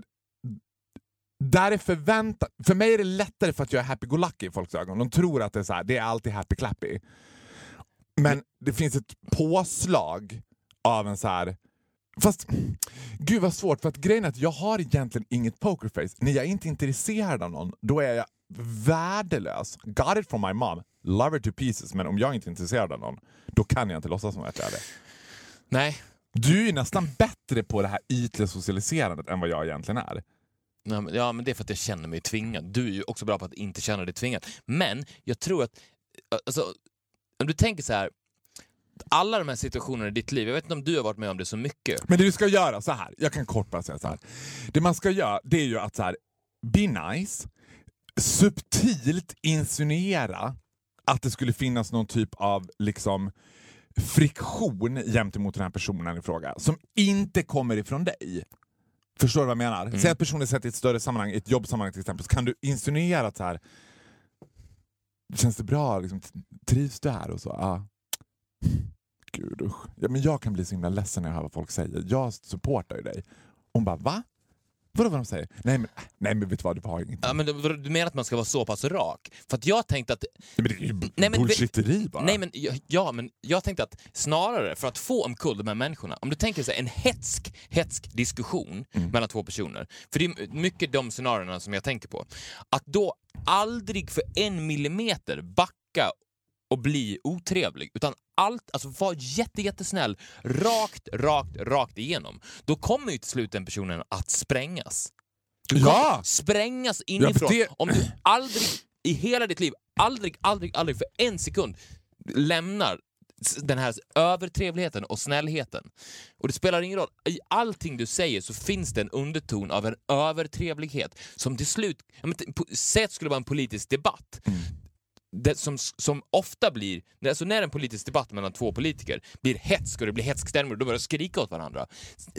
S2: där är förväntan... För mig är det lättare för att jag är happy-go-lucky i folks ögon. De tror att det är, så här, det är alltid happy-clappy. Men det finns ett påslag av en så här... Fast gud vad svårt, för att grejen är att jag har egentligen inget pokerface. När jag är inte intresserad av någon, då är jag värdelös. Got it from my mom. Love her to pieces, men om jag inte är intresserad av någon, då kan jag inte låtsas som att jag är det.
S3: Nej.
S2: Du är ju nästan bättre på det här ytliga socialiserandet än vad jag egentligen är.
S3: Ja, men- Ja, men det är för att jag känner mig tvingad. Du är ju också bra på att inte känna dig tvingad. Men jag tror att, alltså, om du tänker så här, alla de här situationerna i ditt liv, jag vet inte om du har varit med om det så mycket.
S2: Men det du ska göra, så här. jag kan kort bara säga så här. Det man ska göra det är ju att så här, be nice, subtilt insinuera att det skulle finnas någon typ av liksom friktion gentemot den här personen i fråga som inte kommer ifrån dig. Förstår du vad jag menar? Säg att personen sätter i ett större sammanhang, i ett jobbsammanhang till exempel, så kan du insinuera att så här, känns det bra? Liksom, trivs du här? Och så, ja. Gud usch. Ja, men jag kan bli så himla ledsen när jag hör vad folk säger. Jag supportar ju dig. Hon bara, va? Vadå vad de säger? Nej men, nej, men vet du vad, du har ingenting.
S3: Ja, men du, du menar att man ska vara så pass rak? För att jag tänkte att...
S2: Nej, men det är ju
S3: Nej, men-
S2: bullshitteri bara.
S3: Nej, men, ja, men jag tänkte att snarare för att få omkull de här människorna, om du tänker sig en hetsk, hetsk diskussion mellan två personer, för det är mycket de scenarierna som jag tänker på, att då aldrig för en millimeter backa och bli otrevlig, utan allt, alltså var jätte, jättesnäll, rakt, rakt, rakt igenom. Då kommer ju till slut den personen att sprängas. Du
S2: Ja!
S3: Sprängas
S2: Ja,
S3: inifrån.
S2: för det-
S3: Om du aldrig i hela ditt liv, aldrig, aldrig, aldrig för en sekund lämnar den här övertrevligheten och snällheten. Och det spelar ingen roll, i allting du säger så finns det en underton av en övertrevlighet som till slut, ja, men, säg att det skulle vara en politisk debatt, det som, som ofta blir, alltså när en politisk debatt mellan två politiker blir hetsk och det blir hetsk stämning och då börjar de skrika åt varandra.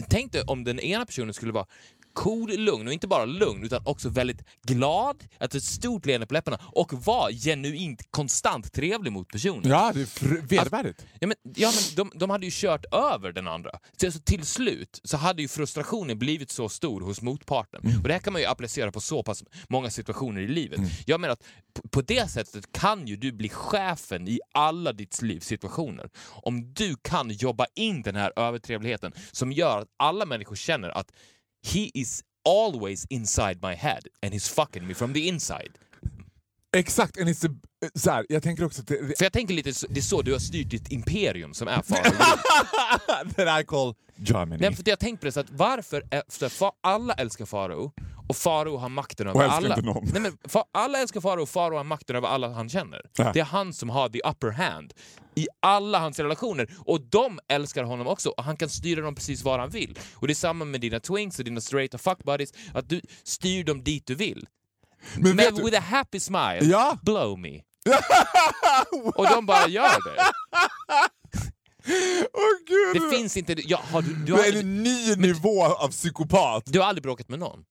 S3: Tänk dig om den ena personen skulle vara cool, lugn och inte bara lugn utan också väldigt glad, att ett stort leende på läpparna och vara genuint konstant trevlig mot personen.
S2: Ja, det är fr- vedervärdigt.
S3: Ja, men, ja, men de, de hade ju kört över den andra. Så, alltså, till slut så hade ju frustrationen blivit så stor hos motparten. Och Det här kan man ju applicera på så pass många situationer i livet. Jag menar att på, på det sättet kan ju du bli chefen i alla ditt livs situationer. Om du kan jobba in den här övertrevligheten som gör att alla människor känner att he is always inside my head and he's fucking me from the inside.
S2: Exakt, and it's a, så här, jag tänker också att det,
S3: För jag tänker lite, så- det är så du har styrt ditt imperium som är Farao.
S2: that I call Germany.
S3: Nej, för jag har tänkt på det, så att varför så fa, alla älskar Farao och Farao har makten över alla. Nej, men alla älskar Farao och Farao har makten över alla han känner.
S2: Ja.
S3: Det är han som har the upper hand i alla hans relationer och de älskar honom också och han kan styra dem precis var han vill. Och det är samma med dina twinks och dina straight och fuck buddies, att du styr dem dit du vill.
S2: Men
S3: Men
S2: vet du-
S3: with a happy smile,
S2: Ja.
S3: blow me. Och de bara gör det.
S2: Gud!
S3: Det finns inte... Ja, har du, du,
S2: det är
S3: har,
S2: en ny nivå av psykopat.
S3: du har aldrig bråkat med någon?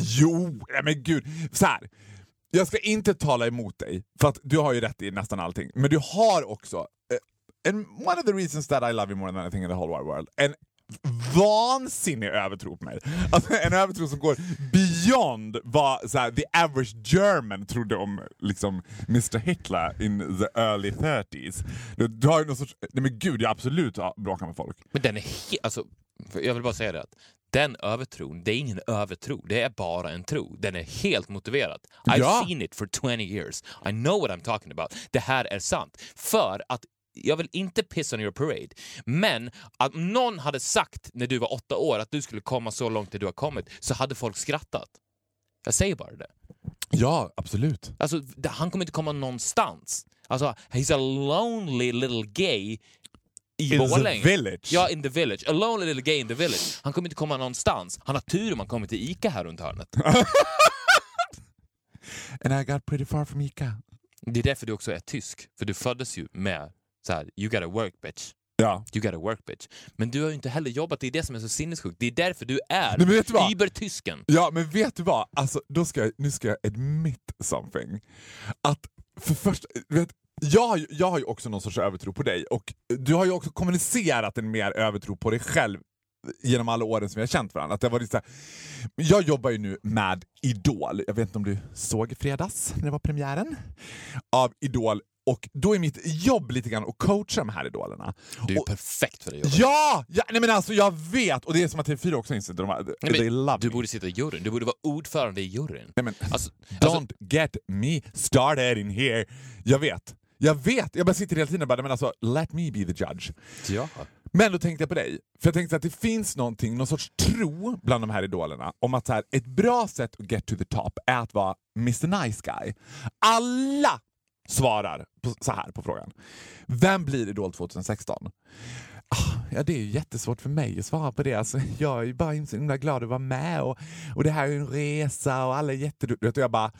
S2: Jo, nej men gud. Så här. Jag ska inte tala emot dig, för att du har ju rätt i nästan allting. Men du har också, eh, uh, and one of the reasons that I love you more than anything in the whole wide world, en vansinnig övertro på mig. Alltså en övertro som går beyond vad så här, the average German trodde om liksom, Mr Hitler in the early 30s. Du, du har ju någon sorts, nej men gud, jag absolut bråkar med folk.
S3: Men den är helt... Alltså, jag vill bara säga det att den övertron, det är ingen övertro, det är bara en tro. Den är helt motiverad. I've
S2: Ja.
S3: seen it for 20 years. I know what I'm talking about. Det här är sant. För att jag vill inte piss on your parade, men att någon hade sagt när du var åtta år att du skulle komma så långt där du har kommit så hade folk skrattat. Jag säger bara det.
S2: Ja, absolut.
S3: Alltså, han kommer inte komma någonstans. Alltså, he's a lonely little gay i
S2: In the
S3: Borlänge.
S2: village.
S3: Ja, in the village. A lonely little gay in the village. Han kommer inte komma någonstans. Han har tur om han kommer till ICA här runt hörnet.
S2: And I got pretty far from Ica.
S3: Det är därför du också är tysk. För du föddes ju med så här, you gotta work bitch.
S2: Ja.
S3: You gotta work bitch. Men du har ju inte heller jobbat, det är det som är så sinnessjukt. Det är därför du är
S2: Nej,
S3: übertysken.
S2: Ja, men vet du vad? Alltså, då ska jag, nu ska jag admit something. Att för först, vet, jag, har ju- jag har ju också någon sorts övertro på dig och du har ju också kommunicerat en mer övertro på dig själv genom alla åren som vi har känt varandra. Att det var så jag jobbar ju nu med Idol. Jag vet inte om du såg i fredags när det var premiären av Idol. Och då är mitt jobb lite grann att coacha de här idolerna.
S3: Du är
S2: Och-
S3: perfekt för det jobbet.
S2: Ja! ja nej men alltså jag vet! Och det är som att TV4 också inser de,
S3: Nej,
S2: they
S3: men du borde sitta i juryn. Du borde vara ordförande i juryn.
S2: Nej, men,
S3: Alltså,
S2: Don't
S3: alltså,
S2: get me started in here. Jag vet. Jag vet. Jag bara sitter hela tiden och bara, men alltså, let me be the judge.
S3: ja.
S2: Men då tänkte jag på dig. För jag tänkte att det finns någonting, någon sorts tro bland de här idolerna om att så här, ett bra sätt att get to the top är att vara Mr Nice Guy. Alla svarar på, så här på frågan. Vem blir Idol 2016? Ah, Ja, det är ju jättesvårt för mig att svara på det. Alltså, jag är ju bara så himla glad att vara med och, och det här är en resa och alla är jätteduktiga. Och jag bara,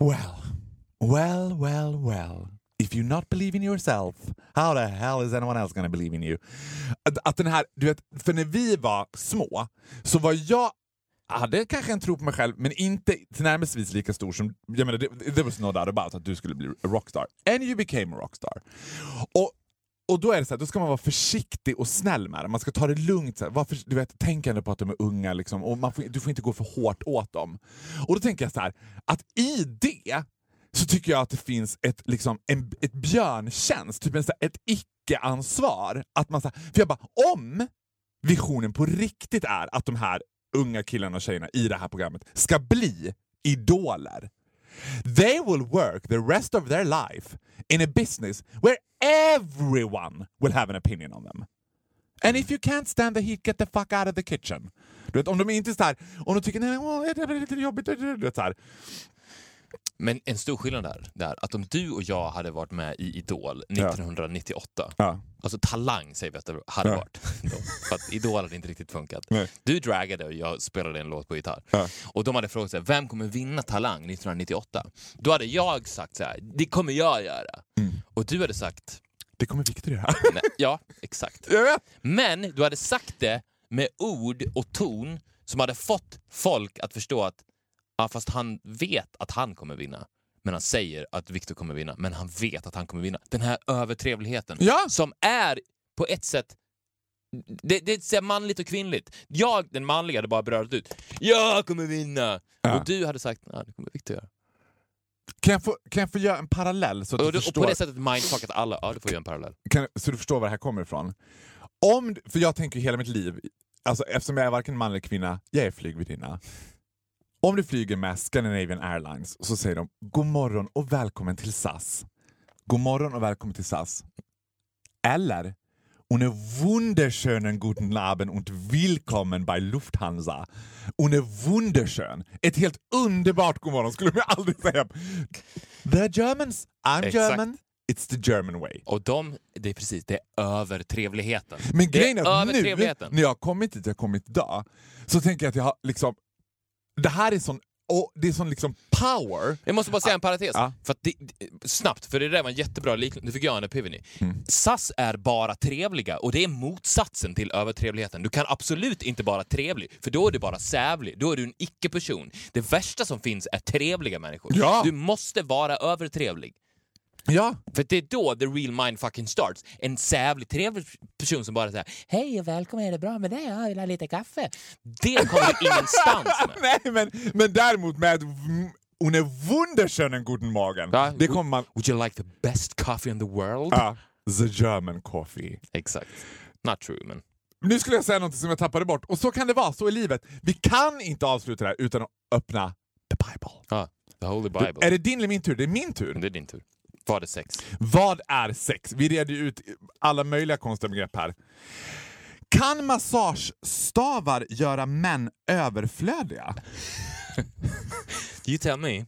S2: well, well, well, well. If you not believe in yourself, how the hell is anyone else gonna believe in you? Att, att den här, du vet, för när vi var små så var jag hade kanske en tro på mig själv, men inte tillnärmelsevis lika stor som... Jag menar, det- there was no doubt about att du skulle bli a rockstar. And you became a rockstar. Och, och då är det så här, då ska man vara försiktig och snäll med dem. Man ska ta det lugnt. Så här, varför, du vet, tänk ändå på att de är unga liksom, och man får, du får inte gå för hårt åt dem. Och då tänker jag så här, att i det så tycker jag att det finns ett, liksom, en, ett björntjänst, typ en, så här, ett icke-ansvar. Att man, så här, för jag bara, om visionen på riktigt är att de här unga killarna och tjejerna i det här programmet ska bli idoler. They will work the rest of their life in a business where everyone will have an opinion on them. And if you can't stand the heat, get the fuck out of the kitchen. Du vet, om de inte är så här, om de tycker nej, åh, det är lite jobbigt, du vet, så här.
S3: Men en stor skillnad där, där, att om du och jag hade varit med i Idol 1998,
S2: Ja.
S3: alltså Talang säger vi att det hade
S2: Ja.
S3: varit, då, för att Idol hade inte riktigt funkat.
S2: Nej.
S3: Du draggade och jag spelade en låt på gitarr.
S2: Ja.
S3: Och de hade frågat sig, vem kommer vinna Talang 1998? Då hade jag sagt så här, det kommer jag göra.
S2: Mm.
S3: Och du hade sagt,
S2: Det kommer Victor göra.
S3: nej, ja exakt. Men du hade sagt det med ord och ton som hade fått folk att förstå att ja, fast han vet att han kommer vinna. Men han säger att Victor kommer vinna, men han vet att han kommer vinna. Den här övertrevligheten
S2: Ja.
S3: som är på ett sätt det, det är manligt och kvinnligt. Jag, den manliga, hade bara brödat ut. Jag kommer vinna!
S2: Ja.
S3: Och du hade sagt, ja, det kommer Victor göra.
S2: Kan jag, få, kan jag få göra en parallell så att
S3: Och,
S2: du
S3: du- och
S2: förstår?
S3: på det sättet mindfuckat alla. Ja, du får göra en parallell.
S2: kan, så du förstår var det här kommer ifrån. Om, för jag tänker hela mitt liv, alltså, eftersom jag är varken man eller kvinna, jag är flygvärdinna. Om du flyger med Scandinavian Airlines så säger de god morgon och välkommen till SAS. God morgon och välkommen till SAS. Eller Ohne wunderschönen guten Abend und willkommen bei Lufthansa. Ohne wunderschön. Ett helt underbart god morgon skulle jag aldrig säga. The Germans, I'm
S3: Exakt.
S2: German, it's the German way.
S3: Och de, det är precis, det är övertrevligheten.
S2: Men grejen
S3: är
S2: är att nu när jag har kommit dit jag kommit idag så tänker jag att jag har liksom... Det här är sån, och det är sån liksom power.
S3: Jag måste bara säga en parentes.
S2: Ja.
S3: För att det, det- snabbt, för det där var en jättebra liknelse. Nu fick jag en epiphany.
S2: Mm.
S3: SAS är bara trevliga och det är motsatsen till övertrevligheten. Du kan absolut inte vara trevlig, för då är du bara sävlig. Då är du en icke-person. Det värsta som finns är trevliga människor.
S2: Ja.
S3: Du måste vara övertrevlig.
S2: Ja,
S3: För det är då the real mind fucking starts. En sävlig, trevlig person som bara säger Hej och välkommen, är det bra med dig? Jag vill ha lite kaffe. Det kommer ingenstans med.
S2: nej men, men däremot med v- ohne wunderschönen guten Morgen.
S3: Ja,
S2: Det kommer man...
S3: Would you like the best coffee in the world?
S2: Ja, the German coffee.
S3: Exakt. Not true, men...
S2: Nu skulle jag säga något som jag tappade bort. Och så kan det vara, så i livet. Vi kan inte avsluta det här utan att öppna the Bible.
S3: Ah, the Holy Bible.
S2: Är det din eller min tur? Det är min tur.
S3: Det är din tur. Var det sex?
S2: Vad är sex? Vi reder ut alla möjliga konstiga begrepp här. Kan massagestavar göra män överflödiga?
S3: You tell me.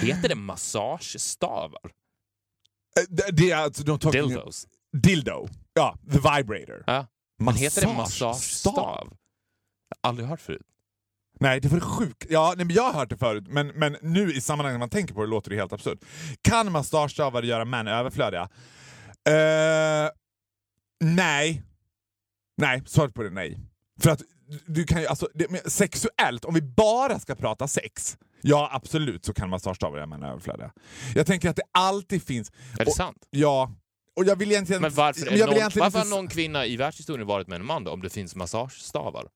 S3: Heter det massagestavar?
S2: Eh, Det, det är alltså de tar
S3: Dildos?
S2: Dildo. Ja, the vibrator.
S3: Ja. Men heter det
S2: massagestav?
S3: Jag har aldrig hört förut.
S2: Nej, det var sjukt. Ja, nej, men jag har hört det förut, men, men nu i sammanhanget när man tänker på det låter det helt absurt. Kan massagestavar göra män överflödiga? Eh, nej. Nej, svaret på det är nej. För att du kan ju, alltså, det, sexuellt, om vi bara ska prata sex, ja absolut så kan massagestavar göra män överflödiga. Jag tänker att det alltid finns...
S3: Är det
S2: och-
S3: sant?
S2: Ja, och jag vill egentligen...
S3: Men varför,
S2: jag vill
S3: någon,
S2: egentligen
S3: varför har någon kvinna i världshistorien varit med en man då, om det finns massagestavar?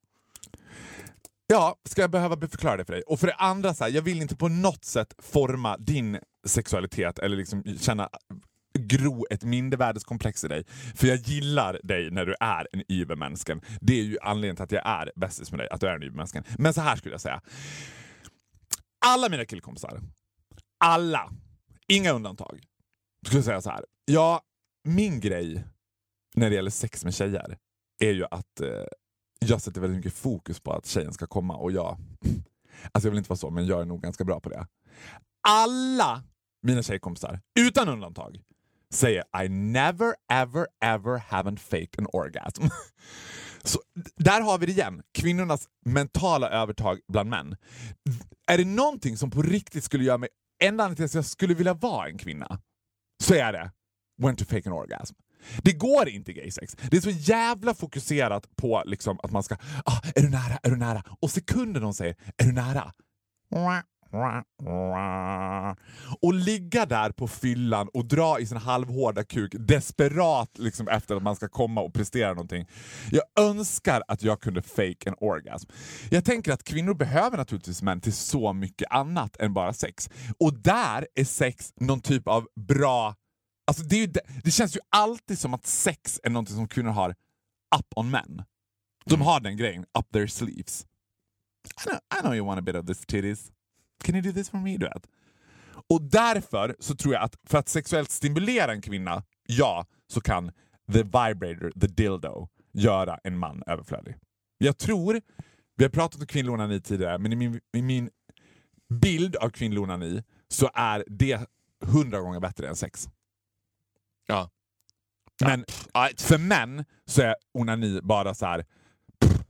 S2: Ja, ska jag behöva förklara det för dig? Och för det andra, så här, jag vill inte på något sätt forma din sexualitet eller liksom känna gro ett mindervärdeskomplex i dig. För jag gillar dig när du är en übermänsken. Det är ju anledningen till att jag är bästis med dig, att du är en übermänsken. Men så här skulle jag säga. Alla mina killkompisar, alla, inga undantag, skulle säga så här. Ja, min grej när det gäller sex med tjejer är ju att eh, jag sätter väldigt mycket fokus på att tjejen ska komma och jag... Alltså jag vill inte vara så, men jag är nog ganska bra på det. Alla mina tjejkompisar, utan undantag, säger I never ever ever haven't faked an orgasm. Så där har vi det igen, kvinnornas mentala övertag bland män. Är det någonting som på riktigt skulle göra mig enda anledningen till att jag skulle vilja vara en kvinna, så är det when to fake an orgasm. Det går inte i gaysex. Det är så jävla fokuserat på liksom att man ska... Ah, är du nära? Är du nära? Och sekunden de säger är du nära? Och ligga där på fyllan och dra i sin halvhårda kuk desperat liksom efter att man ska komma och prestera någonting. Jag önskar att jag kunde fake en orgasm. Jag tänker att kvinnor behöver naturligtvis män till så mycket annat än bara sex. Och där är sex någon typ av bra Alltså det, ju det, det känns ju alltid som att sex är något som kvinnor har up on men. De har den grejen, up their sleeves. I know, I know you want a bit of this titties. Can you do this for me? Du vet. Och därför så tror jag att för att sexuellt stimulera en kvinna, ja, så kan the vibrator, the dildo, göra en man överflödig. Jag tror, vi har pratat om kvinnlig onani tidigare, men i min, i min bild av kvinnlig onani så är det hundra gånger bättre än sex.
S3: Ja.
S2: Men
S3: Aj,
S2: för män så är onani bara så här. pff,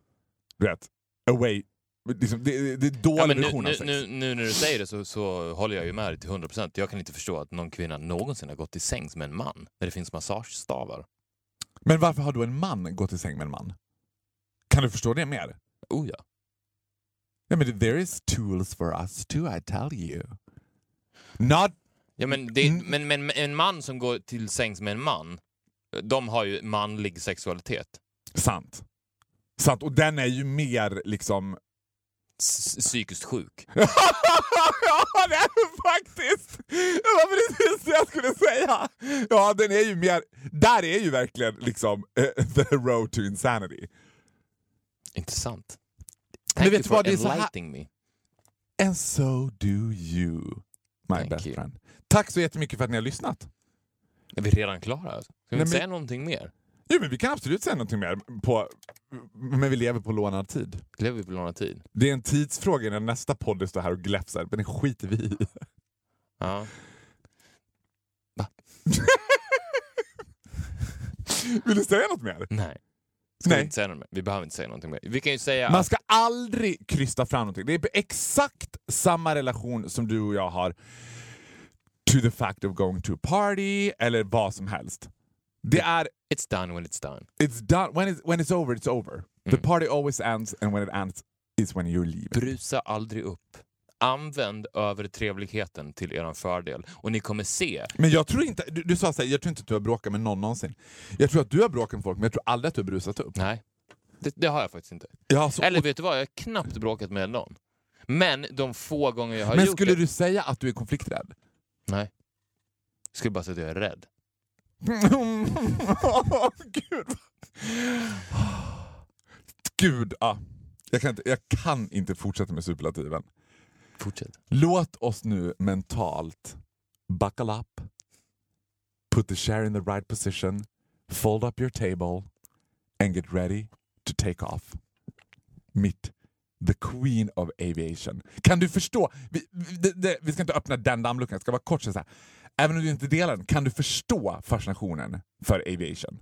S2: du vet, away. Liksom, det, det är dålig
S3: Ja,
S2: version av sex.
S3: nu, nu när du säger det så, så håller jag ju med dig till 100%. Jag kan inte förstå att någon kvinna någonsin har gått till sängs med en man när det finns massagestavar.
S2: Men varför har då en man gått i säng med en man? Kan du förstå det mer?
S3: Oh ja.
S2: Nej, men there is tools for us too, I tell you. Not...
S3: ja men, det,
S2: Mm.
S3: men, men en man som går till sängs med en man, de har ju manlig sexualitet.
S2: Sant. Sant. Och den är ju mer liksom...
S3: S- psykiskt sjuk.
S2: ja, det är faktiskt! Det var precis det jag skulle säga! Ja, den är ju mer... Där är ju verkligen liksom eh, the road to insanity.
S3: Intressant.
S2: Men
S3: Thank
S2: vet
S3: you for
S2: vad,
S3: enlightening me.
S2: And so do you, my
S3: Thank
S2: best
S3: you.
S2: friend. Tack så jättemycket för att ni har lyssnat.
S3: Är vi redan klara? Ska vi
S2: Nej,
S3: inte
S2: men-
S3: säga någonting mer?
S2: Jo, men vi kan absolut säga någonting mer, på, men vi lever på lånad tid.
S3: Lever vi på lånad tid?
S2: Det är en tidsfråga när nästa podd står här och gläfsar, men det skiter vi i.
S3: Ja.
S2: Vill du säga något mer?
S3: Nej. Ska
S2: Nej.
S3: Vi, inte säga något mer? vi behöver inte säga någonting mer. Vi kan ju säga
S2: Man ska aldrig krysta fram någonting. Det är exakt samma relation som du och jag har to the fact of going to a party eller vad som helst. Det är
S3: it's done when it's done.
S2: it's done when it's when it's over it's over. The
S3: Mm.
S2: party always ends and when it ends is when you're leaving.
S3: Brusa aldrig upp. Använd övertrevligheten till er fördel och ni kommer se.
S2: Men jag tror inte, du, du sa såhär, jag tror inte att du har bråkat med någon någonsin. Jag tror att du har bråkat med folk men jag tror aldrig att du har brusat upp.
S3: Nej, det, det har jag faktiskt inte.
S2: Ja, så,
S3: Eller vet du vad, jag har knappt bråkat med någon. Men de få gånger jag har
S2: men
S3: gjort
S2: skulle
S3: det...
S2: du säga att du är konflikträdd?
S3: Nej. Jag skulle bara säga att jag är rädd.
S2: Gud. Gud, ah. jag, kan inte, jag kan inte fortsätta med superlativen.
S3: Fortsätt.
S2: Låt oss nu mentalt buckle up, put the chair in the right position, fold up your table and get ready to take off. Mitt the queen of aviation. Kan du förstå? Vi, vi, det, det, vi ska inte öppna den dammluckan, jag ska bara kort så här. Även om du inte delar den, kan du förstå fascinationen för aviation?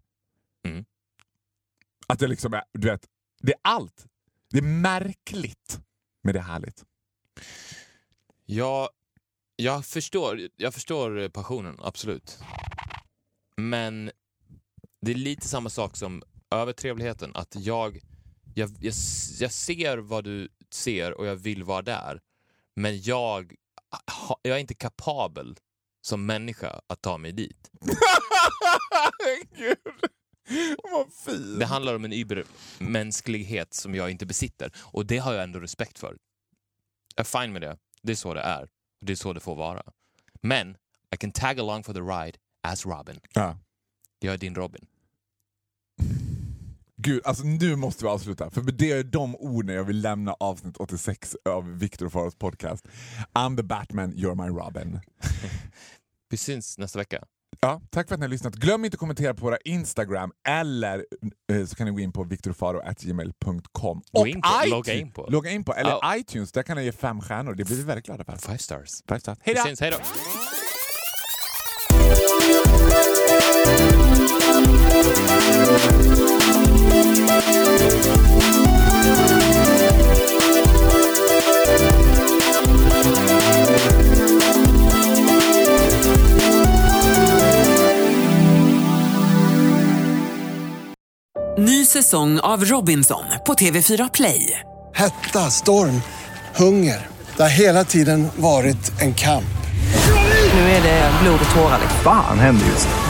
S3: Mm.
S2: Att det liksom är, du vet, det är allt. Det är märkligt, men det är härligt.
S3: Jag, jag, förstår, jag förstår passionen, absolut. Men det är lite samma sak som övertrevligheten. Att jag, jag, jag, jag ser vad du ser och jag vill vara där. Men jag, jag är inte kapabel som människa att ta mig dit.
S2: Gud. Vad fin.
S3: Det handlar om en übermänsklighet som jag inte besitter. Och det har jag ändå respekt för. Jag är fine med det. Det är så det är. Det är så det får vara. Men I can tag along for the ride as Robin.
S2: Ja.
S3: Jag är din Robin.
S2: Gud, alltså nu måste vi avsluta. För det är de orden jag vill lämna avsnitt 86 av Victor och Faros podcast. I'm the Batman, you're my Robin.
S3: Vi syns nästa vecka.
S2: Ja, tack för att ni har lyssnat. Glöm inte att kommentera på våra Instagram eller eh, så kan ni gå in på victorfaro.gmail.com.
S3: Gå in på, logga in på.
S2: Logga in på. Eller
S3: Ja.
S2: iTunes, där kan ni ge fem stjärnor. Det blir vi väldigt glada för.
S3: Five stars.
S2: Five stars.
S3: Vi
S2: Hej då!
S3: syns, hej då!
S4: Ny säsong av Robinson på TV4 Play.
S5: Hetta, storm, hunger. Det har hela tiden varit en kamp.
S4: Nu är det blod och tårar.
S6: Fan händer just nu.